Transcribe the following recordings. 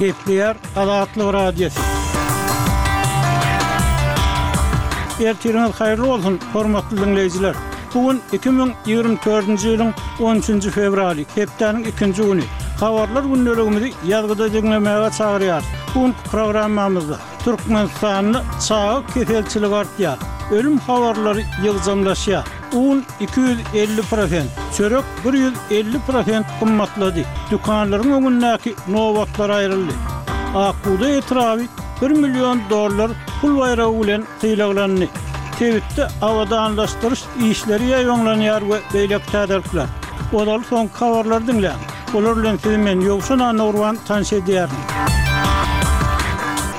Gepleýär Azatlyk Radiosy. Ertiriňiz haýyrly bolsun, hormatly diňleýjiler! Bu gün iki müň ýigrimi dördünji ýylyň on üçünji fewraly, hepdäniň ikinji güni. Habarlar gündeligimizi ýazgyda diňlemäge çagyrýarys. Bu günki programmamyzda. Türkmenistanda çaga keselçiligi artýar, ölüm habarlary ýygjamlaşýar. Un iki ýüz elli prosent, çörek bir ýüz elli prosent gymmatlady, dükanlaryň öňündäki nobatlar aýryldy. Akbugdaý etraby bir million dollar pul baýragy bilen sylaglandy. Sebitde abadanlaşdyryş işleri ýaýbaňlanýar we beýleki täzelikler. Ozaly soňky habarlary diňläň. Olar bilen sizi men, Ýowşan Anowrwan tanyş edýärin.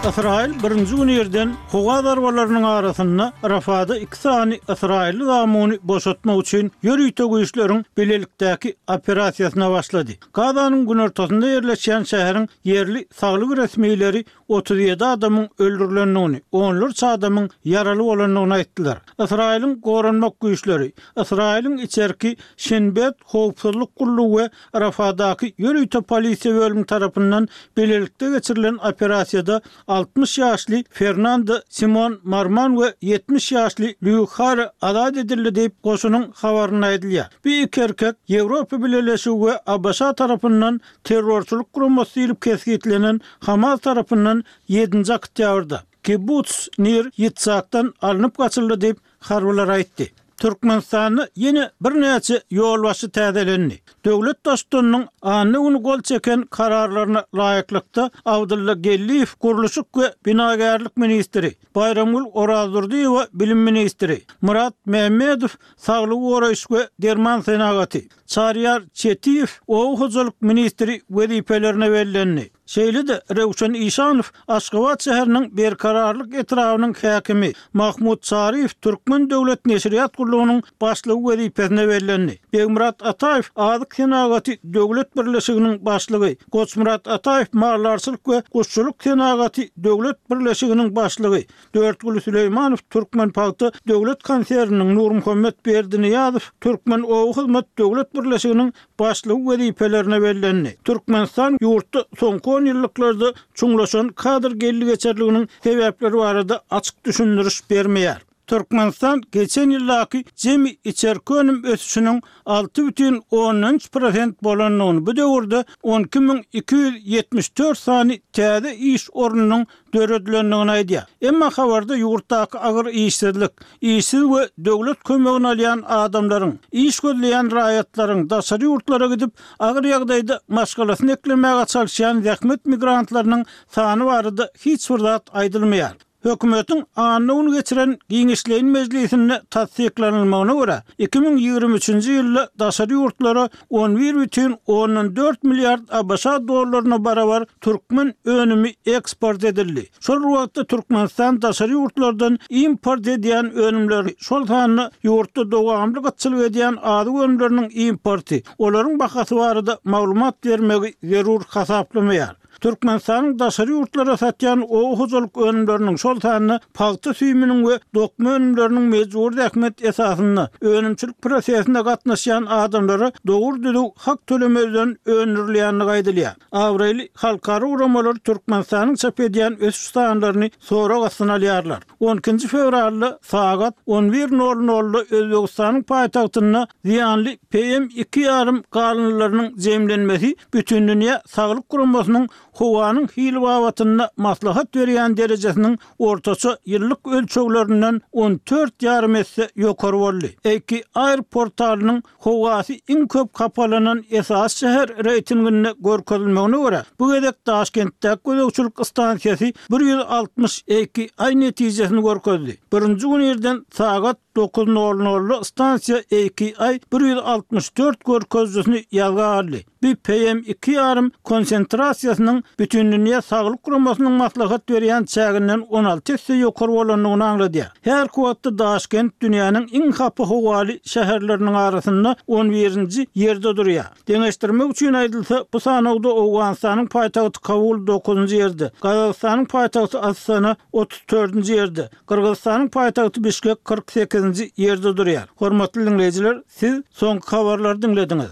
Ysraýyl birinji gün irden howa zarbalarynyň arasynda Rafada iki sany ysraýylly zamuny boşatmak üçin ýörite güýçleriň bilelikdäki operasiýasyna başlady. Gazanyň günortasynda ýerleşýän şäheriň ýerli saglyk resmileri otuz ýedi adamyň öldürilendigini, onlarça adamyň ýaraly bolandygyny aýtdylar. Ysraýylyň goranmak güýçleri, Ysraýylyň içerki Şinbet howpsuzlyk gullugy we Rafadaky ýörite polisiýa bölümi tarapyndan bilelikde geçirilen operasiýada altmyş ýaşly Fernando Simon Marman we ýetmiş ýaşly Lýuk Hare azat edildi diýip, goşunyň habarynda aýdylýar. Bu iki erkek Ýewropa Bileleşigi we ABŞ tarapyndan Terrorçylyk guramasy diýlip kesgitlenen Hamas tarapyndan ýedinji oktýabrda Kibbutz Nir Ýitzakdan alnyp gaçyldy diýip, harbylar aýtdy. Türkmenistanda ýene birnäçe ýolbaşçy täzelendi. Döwlet Daştunynyň anna güni gol çeken kararlaryna laýyklykda, Abdylla Geldiýew gurluşyk we binagärlik ministri, Baýramgül Orazdurdyýewa bilim ministri, Myrat Mämmedow saglygy goraýyş we derman senagaty, Çaryýar Çetiýew oba hojalyk ministri wezipelerine bellendi. Şeýle-de Röwşen Işanow Aşgabat şäheriniň Berkararlyk etrabynyň häkimi, Mahmut Çaryýew Türkmen döwlet neşirýat gullugynyň başlygy wezipesine bellendi. Begmyrat Ataýew Azyk senagaty döwlet birleşiginiň başlygy, Goçmyrat Ataýew Maldarçylyk we guşçulyk senagaty döwlet birleşiginiň başlygy, Dörtguly Süleýmanow Türkmenpagta döwlet konserniniň, Nurmuhammet Berdiniýazow Türkmenobahyzmat döwlet birleşiginiň başlygy wezipelerine bellendi. Türkmenistan ýurtda soňky onýyllyklarda çuňlaşan kadr geldi-geçerliginiň sebäpleri barada açyk düşündiriş bermeýär. Türkmenistan geçen ýyldaky jemi içerki önüm ösüşiniň alty bütin ondan üç prosent bolandygyny, bu döwürde on iki müň iki ýüz ýetmiş dört sany täze iş ornunyň döredilendigini aýdýar. Emma habarda ýurtdaky agyr işsizlik, işsiz we döwlet kömegini alýan adamlaryň, iş gözleýän raýatlaryň, daşary ýurtlara gidip, agyr ýagdaýda maşgalasyny eklemäge çalyşýan zähmet migrantlarynyň sany barada hiç bir zat aýdylmaýar. Hökümetiň anna gün geçiren giňişleýin mejlisinde tassyklanylmagyna görä, iki müň ýigrimi üçünji ýylda daşary ýurtlara on bir bütin ondan dört milliard ABŞ dollaryna barabar türkmen önümi eksport edildi. Şol bir wagtda Türkmenistan daşary ýurtlardan import edýän önümleri, şol sanda ýurtda dowamly gytçylyk edýän azyk önümleriniň importy, olaryň bahasy barada maglumat bermegi zerur hasaplamaýar. Türkmenistanyň daşary ýurtlara satýan oba hojalyk önümleriniň, şol sanda pagta süýüminiň we dokma önümleriniň mejbury zähmet esasynda önümçilik prosesine gatnaşýan adamlara dogry-düzüw hak tölemezden öndürilýändigi aýdylýar. Abraýly halkara guramalar Türkmenistanyň çap edýän ösüş sanlaryny sorag astyna alýarlar. On ikinji fewralda sagat on bir nol nolda Özbegistanyň paýtagtynda zyýanly PM iki ýarym galyndylarynyň jemlenmesi Bütindünýä saglyk guramasynyň howanyň hili babatynda maslahat berýän derejesiniň ortaça ýyllyk ölçeglerinden on dört ýarym esse ýokary boldy. AQAir portalynyň Howasy iň köp hapalanan esasy şäher reýtinginde görkezilmegine görä, bu gezek Daşkentdäki gözegçilik stansiýasy bir ýüz altmyş iki I netijesini görkezdi. Birinji gün irden sagat dokuz nol nolda stansiýa iki I bir ýüz altmyş dört görkezijisini ýazga aldy. Bu PM iki ýarym konsentrasiýasynyň Bütindünýä Saglyk Guramasynyň maslahat berýän çäginden on alty esse ýokary bolandygyny aňladýar. Her kuwwatda Daşkent dünýäniň iň hapa howaly şäherleriniň arasynda on birinji ýerde durýar. Deňeşdirmek üçin aýdylsa, bu sanawda Owganystanyň paýtagty Kabul dokuzynjy ýerde, Gazagystanyň paýtagty Astana otuz dördünji ýerde, Gyrgyzystanyň paýtagty Bişkek kyrk sekizinji ýerde durýar. Hormatly diňleýjiler, siz soňky habarlary diňlediňiz.